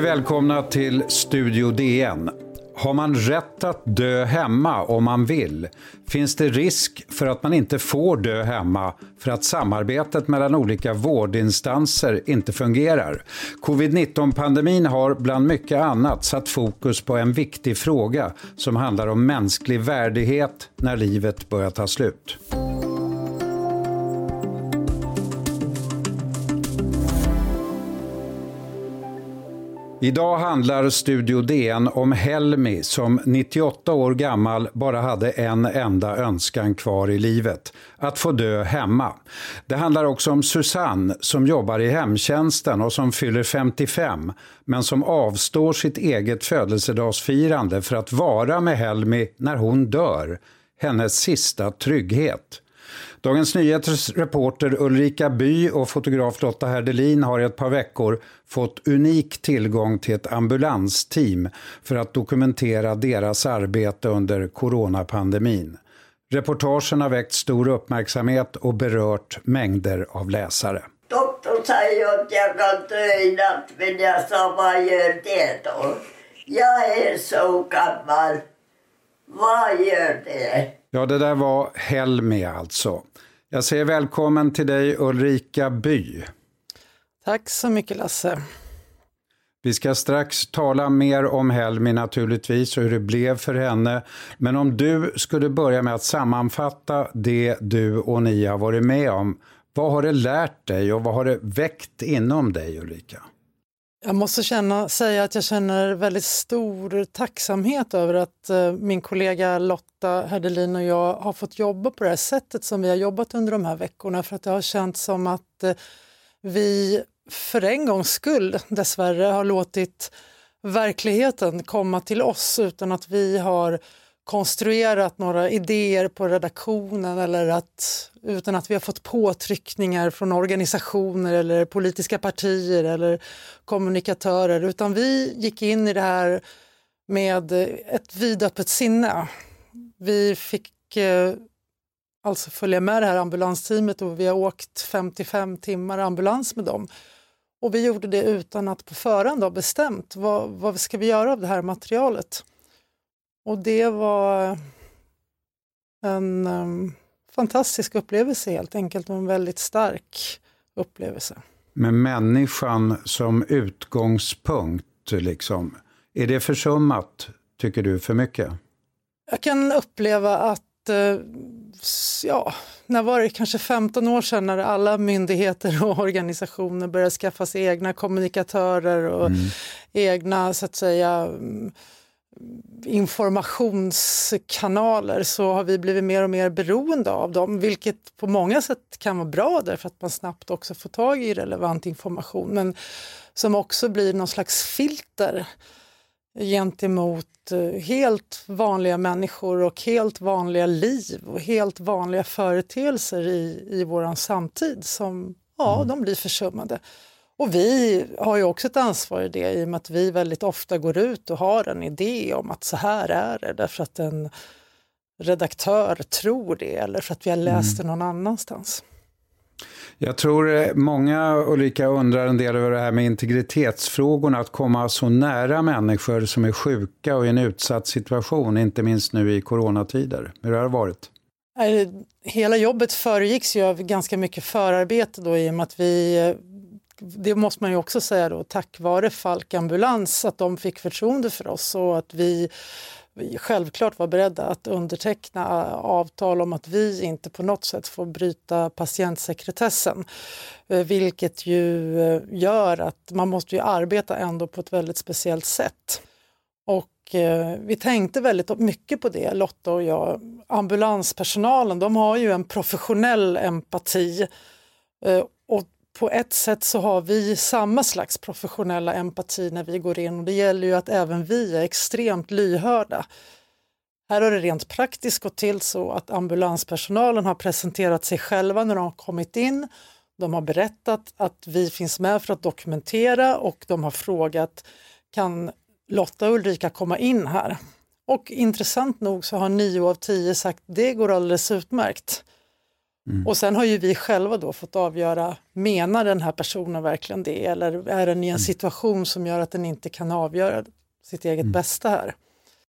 Mycket välkomna till Studio DN. Har man rätt att dö hemma om man vill? Finns det risk för att man inte får dö hemma för att samarbetet mellan olika vårdinstanser inte fungerar? Covid-19-pandemin har bland mycket annat satt fokus på en viktig fråga som handlar om mänsklig värdighet när livet börjar ta slut. Idag handlar Studio DN om Helmi som 98 år gammal bara hade en enda önskan kvar i livet. Att få dö hemma. Det handlar också om Susanne som jobbar i hemtjänsten och som fyller 55 men som avstår sitt eget födelsedagsfirande för att vara med Helmi när hon dör. Hennes sista trygghet. Dagens Nyheters reporter Ulrika By och fotograf Lotta Herdelin har i ett par veckor fått unik tillgång till ett ambulansteam för att dokumentera deras arbete under coronapandemin. Reportagen har väckt stor uppmärksamhet och berört mängder av läsare. Doktorn säger att jag kan dö i natt, men jag sa vad gör det då? Jag är så gammal. Vad gör det? Ja, det där var Helmi alltså. Jag säger välkommen till dig Ulrika By. Tack så mycket Lasse. Vi ska strax tala mer om Helmi naturligtvis och hur det blev för henne. Men om du skulle börja med att sammanfatta det du och ni har varit med om. Vad har det lärt dig och vad har det väckt inom dig Ulrika? Jag måste känna, säga att jag känner väldigt stor tacksamhet över att eh, min kollega Lotta Herdelin och jag har fått jobba på det här sättet som vi har jobbat under de här veckorna. För att det har känts som att eh, vi för en gångs skull dessvärre har låtit verkligheten komma till oss utan att vi har konstruerat några idéer på redaktionen eller att, utan att vi har fått påtryckningar från organisationer eller politiska partier eller kommunikatörer utan vi gick in i det här med ett vidöppet sinne. Vi fick eh, alltså följa med det här ambulansteamet och vi har åkt 55 timmar ambulans med dem. Och vi gjorde det utan att på förhand ha bestämt vad, vad ska vi göra av det här materialet. Och det var en um, fantastisk upplevelse helt enkelt och en väldigt stark upplevelse. Med människan som utgångspunkt, liksom. är det försummat, tycker du, för mycket? Jag kan uppleva att, eh, ja, när var det, kanske 15 år sedan när alla myndigheter och organisationer började skaffa sig egna kommunikatörer och mm. egna, så att säga, informationskanaler så har vi blivit mer och mer beroende av dem, vilket på många sätt kan vara bra därför att man snabbt också får tag i relevant information, men som också blir någon slags filter gentemot eh, helt vanliga människor och helt vanliga liv och helt vanliga företeelser i, i vår samtid som ja, mm. de blir försummade. Och vi har ju också ett ansvar i det i och med att vi väldigt ofta går ut och har en idé om att så här är det därför att en redaktör tror det eller för att vi har läst mm. det någon annanstans. Jag tror eh, många Ulrika undrar en del över det här med integritetsfrågorna, att komma så nära människor som är sjuka och i en utsatt situation, inte minst nu i coronatider. Hur har det varit? Hela jobbet föregicks ju av ganska mycket förarbete då i och med att vi eh, det måste man ju också säga då, tack vare Falk Ambulans, att de fick förtroende för oss och att vi, vi självklart var beredda att underteckna avtal om att vi inte på något sätt får bryta patientsekretessen. Eh, vilket ju eh, gör att man måste ju arbeta ändå på ett väldigt speciellt sätt. Och eh, vi tänkte väldigt mycket på det, Lotta och jag. Ambulanspersonalen, de har ju en professionell empati på ett sätt så har vi samma slags professionella empati när vi går in och det gäller ju att även vi är extremt lyhörda. Här har det rent praktiskt gått till så att ambulanspersonalen har presenterat sig själva när de har kommit in. De har berättat att vi finns med för att dokumentera och de har frågat kan Lotta och Ulrika komma in här? Och intressant nog så har nio av tio sagt det går alldeles utmärkt. Mm. Och sen har ju vi själva då fått avgöra, menar den här personen verkligen det eller är den i en mm. situation som gör att den inte kan avgöra sitt eget mm. bästa här?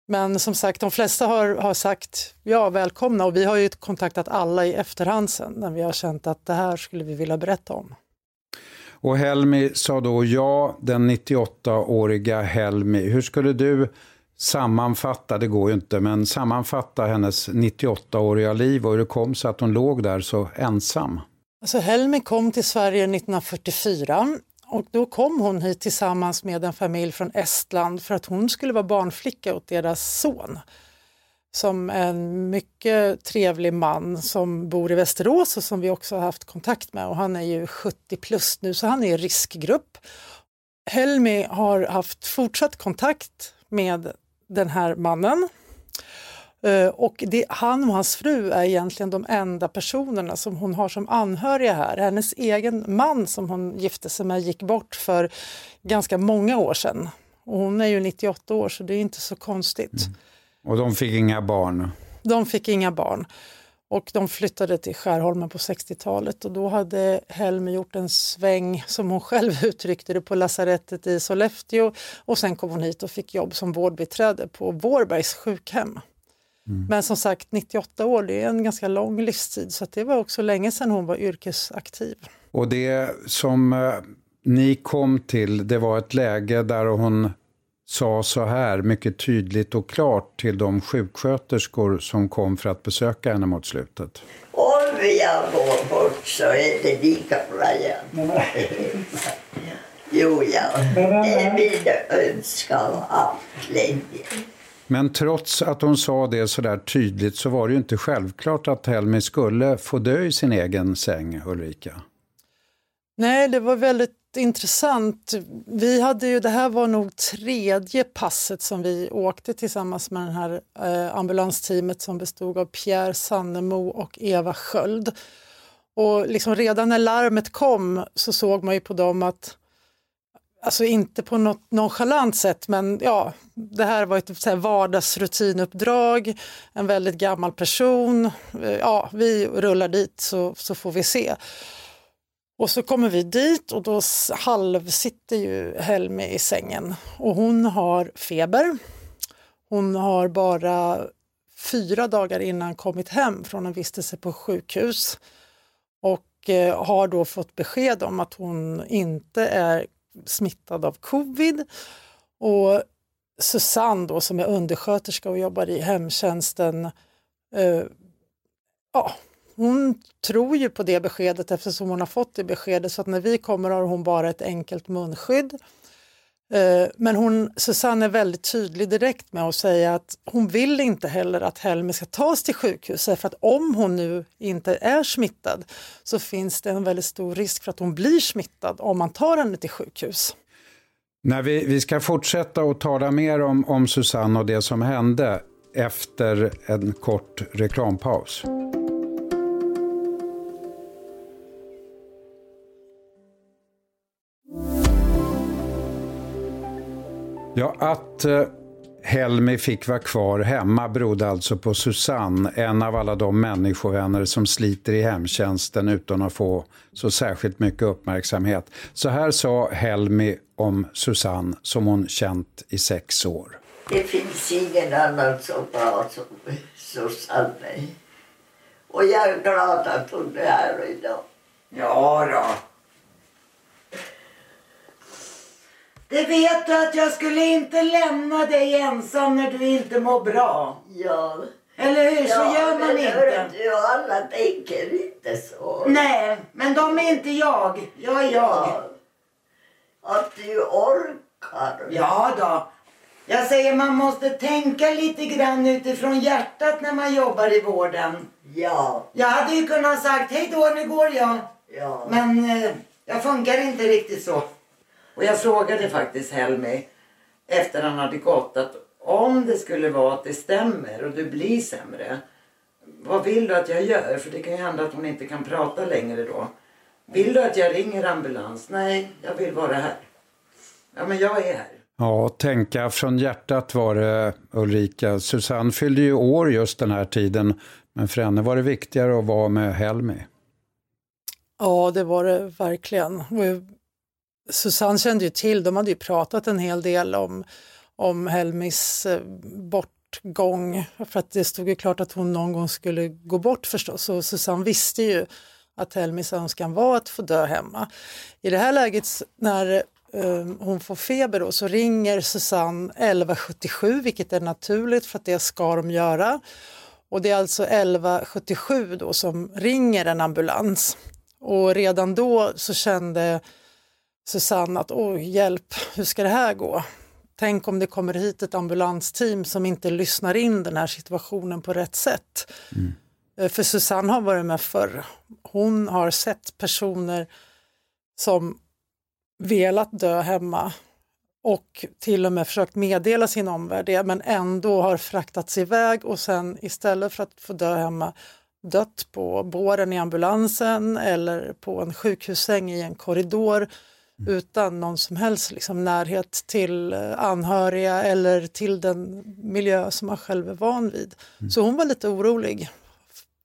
Men som sagt, de flesta har, har sagt ja, välkomna och vi har ju kontaktat alla i efterhand sen när vi har känt att det här skulle vi vilja berätta om. Och Helmi sa då ja, den 98-åriga Helmi. Hur skulle du sammanfatta, det går ju inte, men sammanfatta hennes 98-åriga liv och hur det kom sig att hon låg där så ensam? Alltså Helmi kom till Sverige 1944 och då kom hon hit tillsammans med en familj från Estland för att hon skulle vara barnflicka åt deras son. Som en mycket trevlig man som bor i Västerås och som vi också har haft kontakt med och han är ju 70 plus nu så han är i riskgrupp. Helmi har haft fortsatt kontakt med den här mannen. Eh, och det, han och hans fru är egentligen de enda personerna som hon har som anhöriga här. Hennes egen man som hon gifte sig med gick bort för ganska många år sedan. Och hon är ju 98 år så det är inte så konstigt. Mm. Och de fick inga barn? De fick inga barn. Och de flyttade till Skärholmen på 60-talet och då hade Helmi gjort en sväng, som hon själv uttryckte det, på lasarettet i Sollefteå och sen kom hon hit och fick jobb som vårdbiträde på Vårbergs sjukhem. Mm. Men som sagt, 98 år, det är en ganska lång livstid så det var också länge sedan hon var yrkesaktiv. Och det som eh, ni kom till, det var ett läge där hon sa så här mycket tydligt och klart till de sjuksköterskor som kom för att besöka henne mot slutet. Om jag går bort så är det lika bra jag Jo, ja. Det är min önskan allt länge. Men trots att hon sa det så där tydligt så var det ju inte självklart att Helmi skulle få dö i sin egen säng, Ulrika. Nej, det var väldigt intressant. Vi hade ju, det här var nog tredje passet som vi åkte tillsammans med det här eh, ambulansteamet som bestod av Pierre Sannemo och Eva Sköld. Och liksom redan när larmet kom så såg man ju på dem att Alltså inte på något nonchalant sätt men ja, det här var ett så här vardagsrutinuppdrag, en väldigt gammal person. Eh, ja, vi rullar dit så, så får vi se. Och så kommer vi dit och då halvsitter ju Helmi i sängen och hon har feber. Hon har bara fyra dagar innan kommit hem från en vistelse på sjukhus och eh, har då fått besked om att hon inte är smittad av covid. Och Susanne då, som är undersköterska och jobbar i hemtjänsten, eh, ja, hon tror ju på det beskedet eftersom hon har fått det beskedet så att när vi kommer har hon bara ett enkelt munskydd. Eh, men hon, Susanne är väldigt tydlig direkt med att säga att hon vill inte heller att Helmi ska tas till sjukhus för att om hon nu inte är smittad så finns det en väldigt stor risk för att hon blir smittad om man tar henne till sjukhus. När vi, vi ska fortsätta att tala mer om, om Susanne och det som hände efter en kort reklampaus. Ja, att eh, Helmi fick vara kvar hemma berodde alltså på Susanne, en av alla de människovänner som sliter i hemtjänsten utan att få så särskilt mycket uppmärksamhet. Så här sa Helmi om Susanne som hon känt i sex år. Det finns ingen annan så bra som Susanne. Och jag är glad att hon är här idag. Ja då. Det vet du att jag skulle inte lämna dig ensam när du inte mår bra. Ja. Eller hur? Så ja, gör man inte. Du, alla tänker inte så. Nej, men de är inte jag. Jag är jag. Ja. Att du orkar. Ja då. Jag säger man måste tänka lite grann utifrån hjärtat när man jobbar i vården. Ja. Jag hade ju kunnat sagt hej då, nu går jag. Ja. Men eh, jag funkar inte riktigt så. Och jag frågade faktiskt Helmi efter han hade gått att om det skulle vara att det stämmer och du blir sämre. Vad vill du att jag gör? För det kan ju hända att hon inte kan prata längre då. Vill du att jag ringer ambulans? Nej, jag vill vara här. Ja, men jag är här. Ja, tänka från hjärtat var det Ulrika. Susanne fyllde ju år just den här tiden Men för henne var det viktigare att vara med Helmi. Ja, det var det verkligen. Susanne kände ju till, de hade ju pratat en hel del om, om Helmis eh, bortgång, för att det stod ju klart att hon någon gång skulle gå bort förstås. Och Susanne visste ju att Helmis önskan var att få dö hemma. I det här läget när eh, hon får feber då, så ringer Susanne 1177, vilket är naturligt för att det ska de göra. Och det är alltså 1177 då som ringer en ambulans. Och redan då så kände Susanne att oj, hjälp, hur ska det här gå? Tänk om det kommer hit ett ambulansteam som inte lyssnar in den här situationen på rätt sätt. Mm. Eh, för Susanne har varit med förr. Hon har sett personer som velat dö hemma och till och med försökt meddela sin omvärld det men ändå har fraktats iväg och sen istället för att få dö hemma dött på båren i ambulansen eller på en sjukhussäng i en korridor. Utan någon som helst liksom, närhet till eh, anhöriga eller till den miljö som man själv är van vid. Mm. Så hon var lite orolig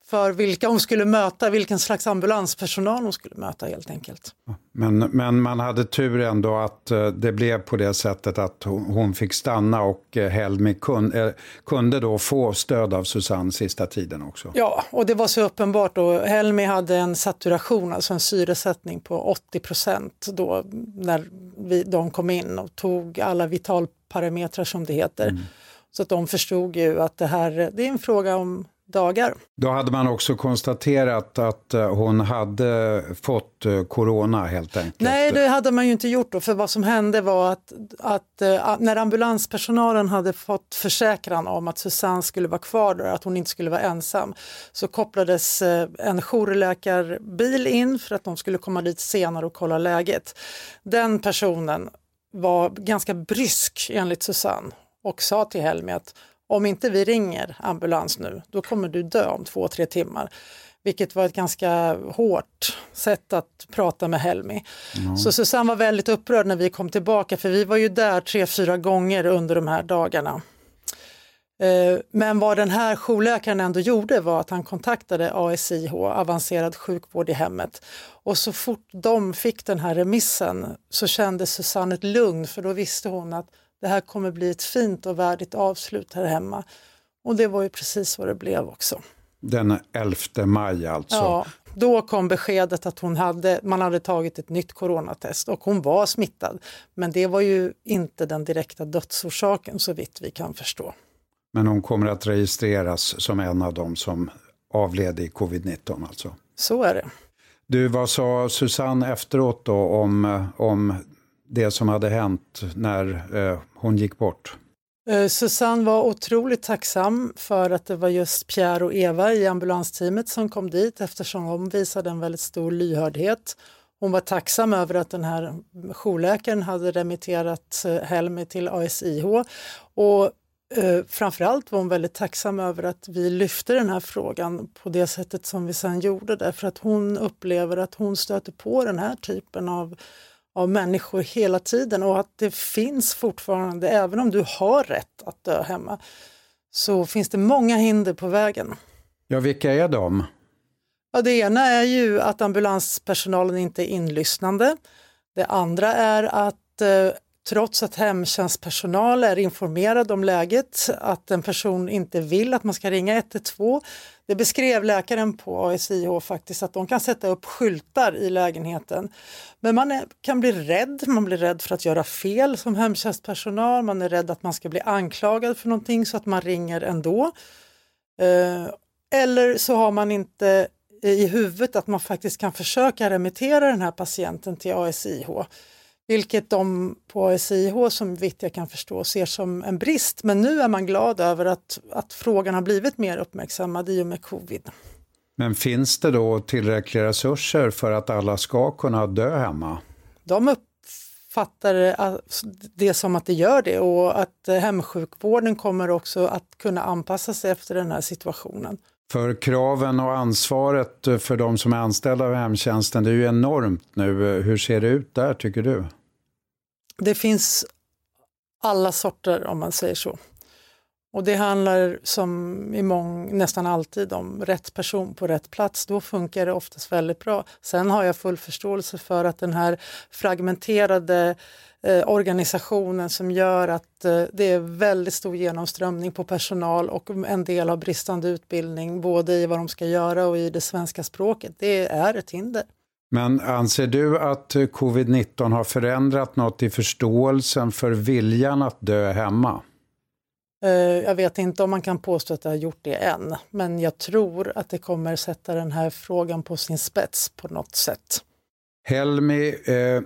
för vilka hon skulle möta, vilken slags ambulanspersonal hon skulle möta helt enkelt. Men, men man hade tur ändå att eh, det blev på det sättet att hon fick stanna och eh, Helmi kunde, eh, kunde då få stöd av Susanne sista tiden också. Ja, och det var så uppenbart då. Helmi hade en saturation, alltså en syresättning på 80 procent då när vi, de kom in och tog alla vitalparametrar som det heter. Mm. Så att de förstod ju att det här det är en fråga om dagar. Då hade man också konstaterat att eh, hon hade fått eh, corona helt enkelt? Nej, det hade man ju inte gjort då, för vad som hände var att, att, eh, när ambulanspersonalen hade fått försäkran om att Susanne skulle vara kvar där, att hon inte skulle vara ensam, så kopplades en jourläkarbil in för att de skulle komma dit senare och kolla läget. Den personen var ganska brysk enligt Susanne och sa till Helmi att om inte vi ringer ambulans nu, då kommer du dö om två, tre timmar. Vilket var ett ganska hårt sätt att prata med Helmi. Mm. Så Susanne var väldigt upprörd när vi kom tillbaka, för vi var ju där tre, fyra gånger under de här dagarna. Eh, men vad den här jourläkaren ändå gjorde var att han kontaktade ASIH, avancerad sjukvård i hemmet. Och så fort de fick den här remissen så kände Susanne ett lugn för då visste hon att det här kommer bli ett fint och värdigt avslut här hemma. Och det var ju precis vad det blev också. Den 11 maj alltså? Ja, då kom beskedet att hon hade, man hade tagit ett nytt coronatest och hon var smittad. Men det var ju inte den direkta dödsorsaken så vitt vi kan förstå. Men hon kommer att registreras som en av dem som avled i covid-19 alltså? Så är det. Du, vad sa Susanne efteråt då om, om det som hade hänt när eh, hon gick bort? Eh, Susanne var otroligt tacksam för att det var just Pierre och Eva i ambulansteamet som kom dit eftersom de visade en väldigt stor lyhördhet. Hon var tacksam över att den här jourläkaren hade remitterat eh, Helmi till ASIH och eh, framförallt var hon väldigt tacksam över att vi lyfte den här frågan på det sättet som vi sedan gjorde därför att hon upplever att hon stöter på den här typen av av människor hela tiden och att det finns fortfarande, även om du har rätt att dö hemma, så finns det många hinder på vägen. Ja, vilka är de? Ja, det ena är ju att ambulanspersonalen inte är inlyssnande. Det andra är att eh, trots att hemtjänstpersonal är informerad om läget, att en person inte vill att man ska ringa 112. Det beskrev läkaren på ASIH faktiskt att de kan sätta upp skyltar i lägenheten. Men man är, kan bli rädd, man blir rädd för att göra fel som hemtjänstpersonal, man är rädd att man ska bli anklagad för någonting så att man ringer ändå. Eh, eller så har man inte i huvudet att man faktiskt kan försöka remittera den här patienten till ASIH. Vilket de på SIH som vitt jag kan förstå ser som en brist. Men nu är man glad över att, att frågan har blivit mer uppmärksammad i och med covid. Men finns det då tillräckliga resurser för att alla ska kunna dö hemma? De uppfattar det som att det gör det och att hemsjukvården kommer också att kunna anpassa sig efter den här situationen. För kraven och ansvaret för de som är anställda av hemtjänsten, det är ju enormt nu. Hur ser det ut där tycker du? Det finns alla sorter om man säger så. Och det handlar som i mång, nästan alltid om rätt person på rätt plats. Då funkar det oftast väldigt bra. Sen har jag full förståelse för att den här fragmenterade eh, organisationen som gör att eh, det är väldigt stor genomströmning på personal och en del har bristande utbildning både i vad de ska göra och i det svenska språket. Det är ett hinder. Men anser du att covid-19 har förändrat något i förståelsen för viljan att dö hemma? Eh, jag vet inte om man kan påstå att det har gjort det än, men jag tror att det kommer sätta den här frågan på sin spets på något sätt. Helmi eh,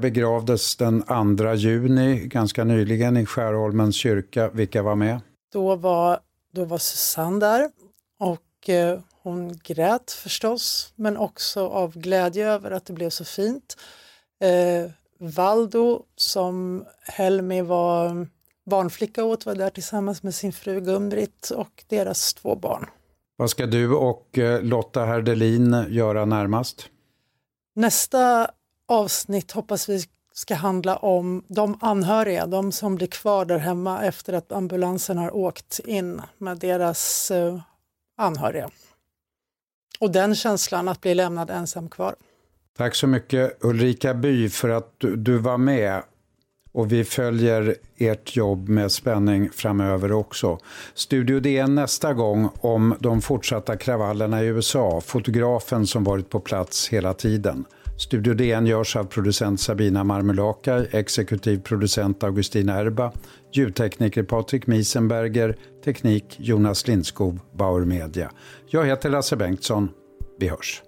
begravdes den 2 juni ganska nyligen i Skärholmens kyrka. Vilka var med? Då var, då var Susanne där och eh, hon grät förstås, men också av glädje över att det blev så fint. Eh, Valdo, som Helmi var barnflicka åt, var där tillsammans med sin fru Gun-Britt och deras två barn. Vad ska du och eh, Lotta Herdelin göra närmast? Nästa avsnitt hoppas vi ska handla om de anhöriga, de som blir kvar där hemma efter att ambulansen har åkt in med deras eh, anhöriga. Och den känslan att bli lämnad ensam kvar. Tack så mycket Ulrika By för att du var med och vi följer ert jobb med spänning framöver också. Studio DN nästa gång om de fortsatta kravallerna i USA, fotografen som varit på plats hela tiden. Studio DN görs av producent Sabina Marmelakai, exekutiv producent Augustina Erba, ljudtekniker Patrik Miesenberger, teknik Jonas Lindskog, Bauer Media. Jag heter Lasse Bengtsson. Vi hörs.